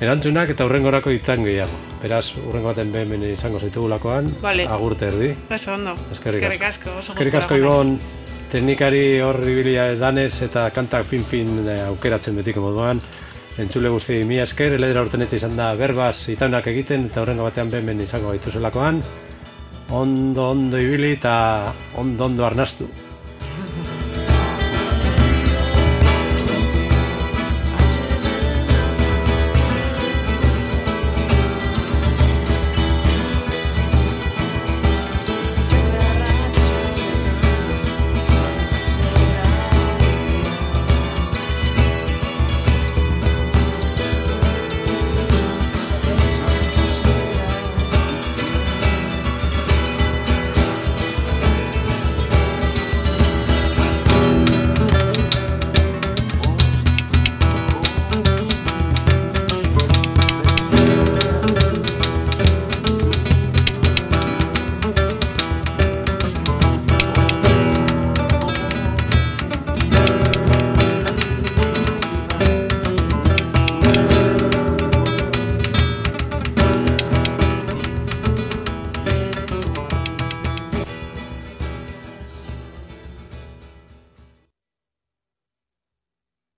erantzunak eta urrengorako itan gehiago. Beraz, urrengo baten be hemen izango zaitugulakoan, Vale. agurte erdi. Oso ondo. Eskerrik asko. asko. Eskerrik asko naiz. Ibon, teknikari hor ibilia danez eta kantak fin-fin eh, aukeratzen betiko moduan. Entzule guzti mila esker, eledera urtenetxe izan da berbaz itaunak egiten eta horrengo batean behin izango gaituzelakoan. Ondo, ondo ibili eta ondo, ondo arnastu.